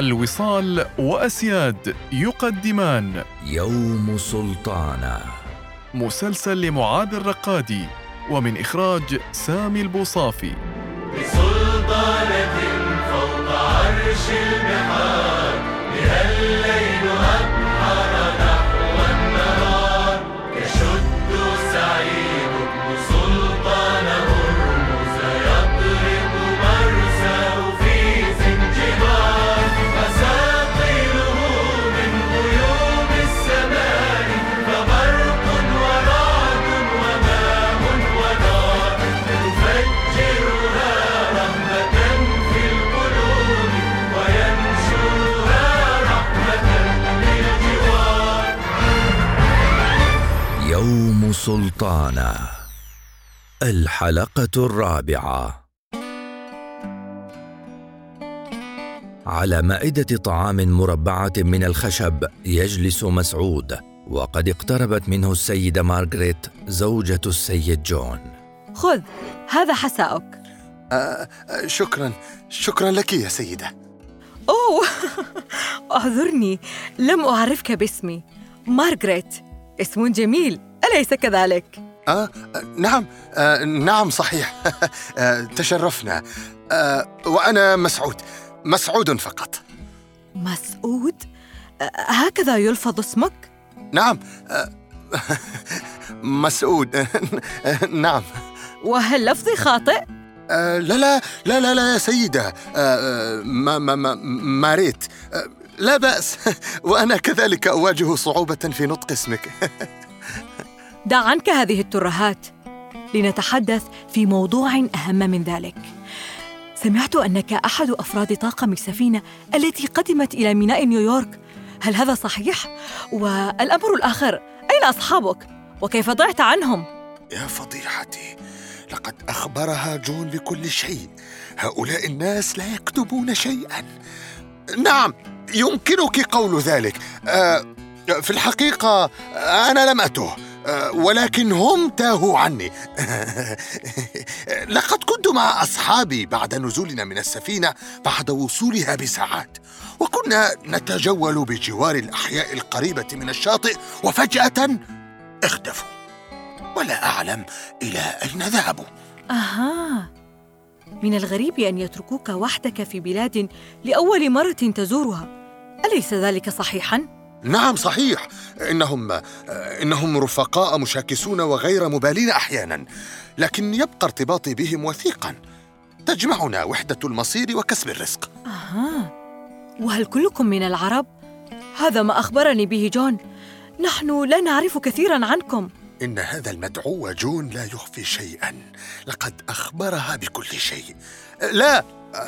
الوصال وأسياد يقدمان. يوم سلطانه مسلسل لمعاذ الرقادي ومن إخراج سامي البوصافي. بسلطانة فوق عرش البحار بها الليل يوم سلطانه الحلقة الرابعة. على مائدة طعام مربعة من الخشب يجلس مسعود وقد اقتربت منه السيدة مارغريت زوجة السيد جون. خذ هذا حساؤك. شكرا شكرا لك يا سيدة. أوه أعذرني لم أعرفك باسمي. مارغريت اسم جميل. أليس كذلك؟ آه آه، نعم آه نعم صحيح. آه تشرفنا. آه وأنا مسعود. مسعود فقط. مسعود؟ أ- هكذا يلفظ اسمك؟ نعم. آه مسعود. نعم. وهل لفظي خاطئ؟ آه لا لا لا لا لا يا سيدة. آه آه، ما ما ما ما ريت. آه لا بأس. وأنا كذلك أواجه صعوبة في نطق اسمك. دع عنك هذه الترهات لنتحدث في موضوع أهم من ذلك سمعت أنك أحد أفراد طاقم السفينة التي قدمت إلى ميناء نيويورك هل هذا صحيح؟ والأمر الآخر أين أصحابك؟ وكيف ضعت عنهم؟ يا فضيحتي لقد أخبرها جون بكل شيء هؤلاء الناس لا يكتبون شيئا نعم يمكنك قول ذلك آه، في الحقيقة أنا لم آه، ولكن هم تاهوا عني. لقد كنت مع أصحابي بعد نزولنا من السفينة بعد وصولها بساعات وكنا نتجول بجوار الأحياء القريبة من الشاطئ وفجأة اختفوا. ولا أعلم إلى أين ذهبوا. أها. من الغريب أن يتركوك وحدك في بلاد لأول مرة تزورها. أليس ذلك صحيحاً؟ نعم صحيح. إنهم إنهم رفقاء مشاكسون وغير مبالين أحيانا لكن يبقى ارتباطي بهم وثيقا. تجمعنا وحدة المصير وكسب الرزق. أها. وهل كلكم من العرب؟ هذا ما أخبرني به جون. نحن لا نعرف كثيراً عنكم. إن هذا المدعو جون لا يخفي شيئا. لقد أخبرها بكل شيء. لا!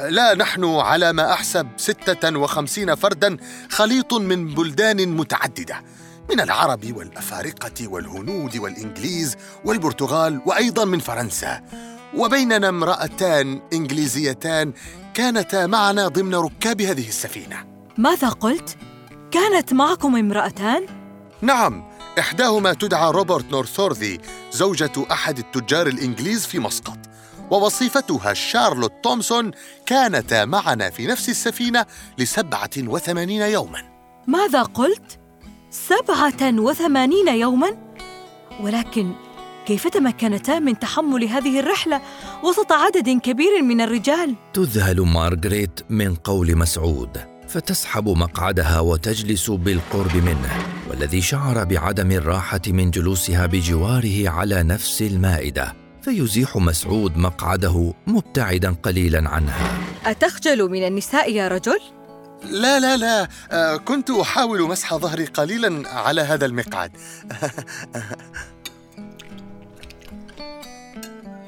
لا نحن على ما أحسب ستة وخمسين فردا خليط من بلدان متعددة من العرب والأفارقة والهنود والإنجليز والبرتغال وأيضا من فرنسا وبيننا امرأتان إنجليزيتان كانتا معنا ضمن ركاب هذه السفينة ماذا قلت؟ كانت معكم امرأتان؟ نعم إحداهما تدعى روبرت نورثورثي زوجة أحد التجار الإنجليز في مسقط ووصيفتها شارلوت تومسون كانتا معنا في نفس السفينة لسبعة وثمانين يوما ماذا قلت؟ سبعة وثمانين يوماً؟ ولكن كيف تمكنتا من تحمل هذه الرحلة وسط عدد كبير من الرجال؟ تذهل مارغريت من قول مسعود فتسحب مقعدها وتجلس بالقرب منه والذي شعر بعدم الراحة من جلوسها بجواره على نفس المائدة فيزيح مسعود مقعده مبتعدا قليلا عنها. أتخجل من النساء يا رجل؟ لا لا لا. آه، كنت أحاول مسح ظهري قليلا على هذا المقعد.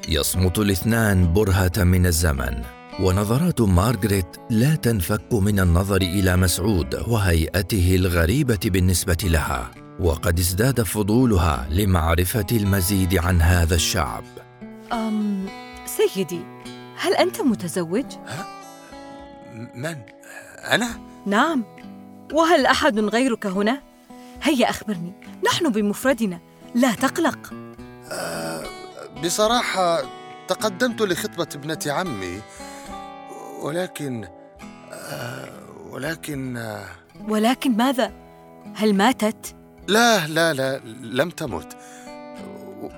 يصمت الاثنان برهة من الزمن ونظرات مارغريت لا تنفك من النظر إلى مسعود وهيئته الغريبة بالنسبة لها وقد ازداد فضولها لمعرفة المزيد عن هذا الشعب. أم سيدي هل أنت متزوج؟ من؟ أنا؟ نعم وهل أحد غيرك هنا؟ هيا أخبرني نحن بمفردنا لا تقلق بصراحة تقدمت لخطبة ابنة عمي ولكن آه، ولكن آه، ولكن ماذا؟ هل ماتت؟ لا لا لا لم تمت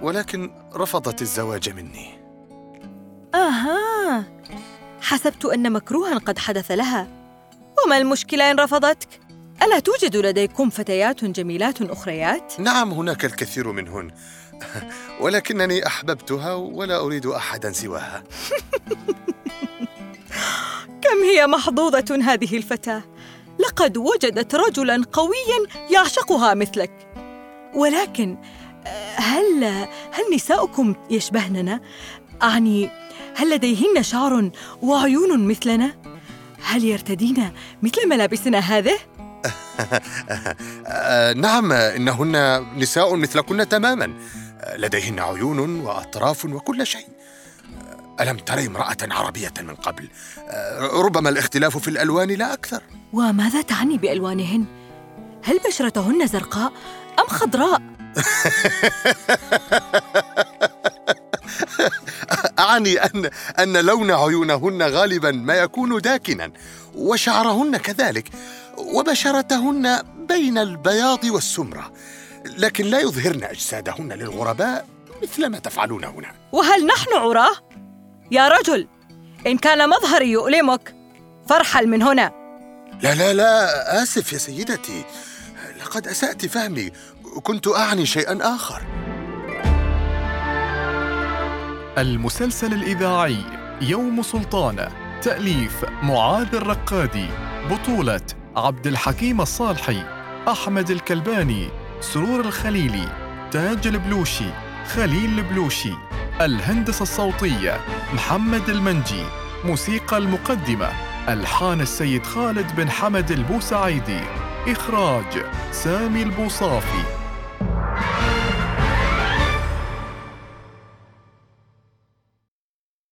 ولكن رفضت الزواج مني. آها. حسبت أن مكروها قد حدث لها. وما المشكلة إن رفضتك؟ ألا توجد لديكم فتيات جميلات أخريات؟ نعم هناك الكثير منهن. ولكنني أحببتها ولا أريد أحدا سواها. كم هي محظوظة هذه الفتاة؟ لقد وجدت رجلا قويا يعشقها مثلك. ولكن هل هل نساؤكم يشبهننا؟ أعني هل لديهن شعر وعيون مثلنا؟ هل يرتدين مثل ملابسنا هذه؟ آه، نعم إنهن نساء مثلكن تماما. لديهن عيون وأطراف وكل شيء. آه، ألم تري امرأة عربية من قبل؟ آه، ربما الاختلاف في الألوان لا أكثر. وماذا تعني بألوانهن؟ هل بشرتهن زرقاء أم خضراء؟ اعني ان أن لون عيونهن غالبا ما يكون داكنا وشعرهن كذلك وبشرتهن بين البياض والسمرة لكن لا يظهرن أجسادهن للغرباء مثل ما تفعلون هنا. وهل نحن عراة؟ يا رجل إن كان مظهري يؤلمك فارحل من هنا. لا لا لا آسف يا سيدتي لقد أسأت فهمي. كنت أعني شيئا آخر. المسلسل الإذاعي يوم سلطانة تأليف معاذ الرقادي بطولة عبد الحكيم الصالحي أحمد الكلباني سرور الخليلي تاج البلوشي خليل البلوشي الهندسة الصوتية محمد المنجي موسيقى المقدمة ألحان السيد خالد بن حمد البوسعيدي إخراج سامي البوصافي.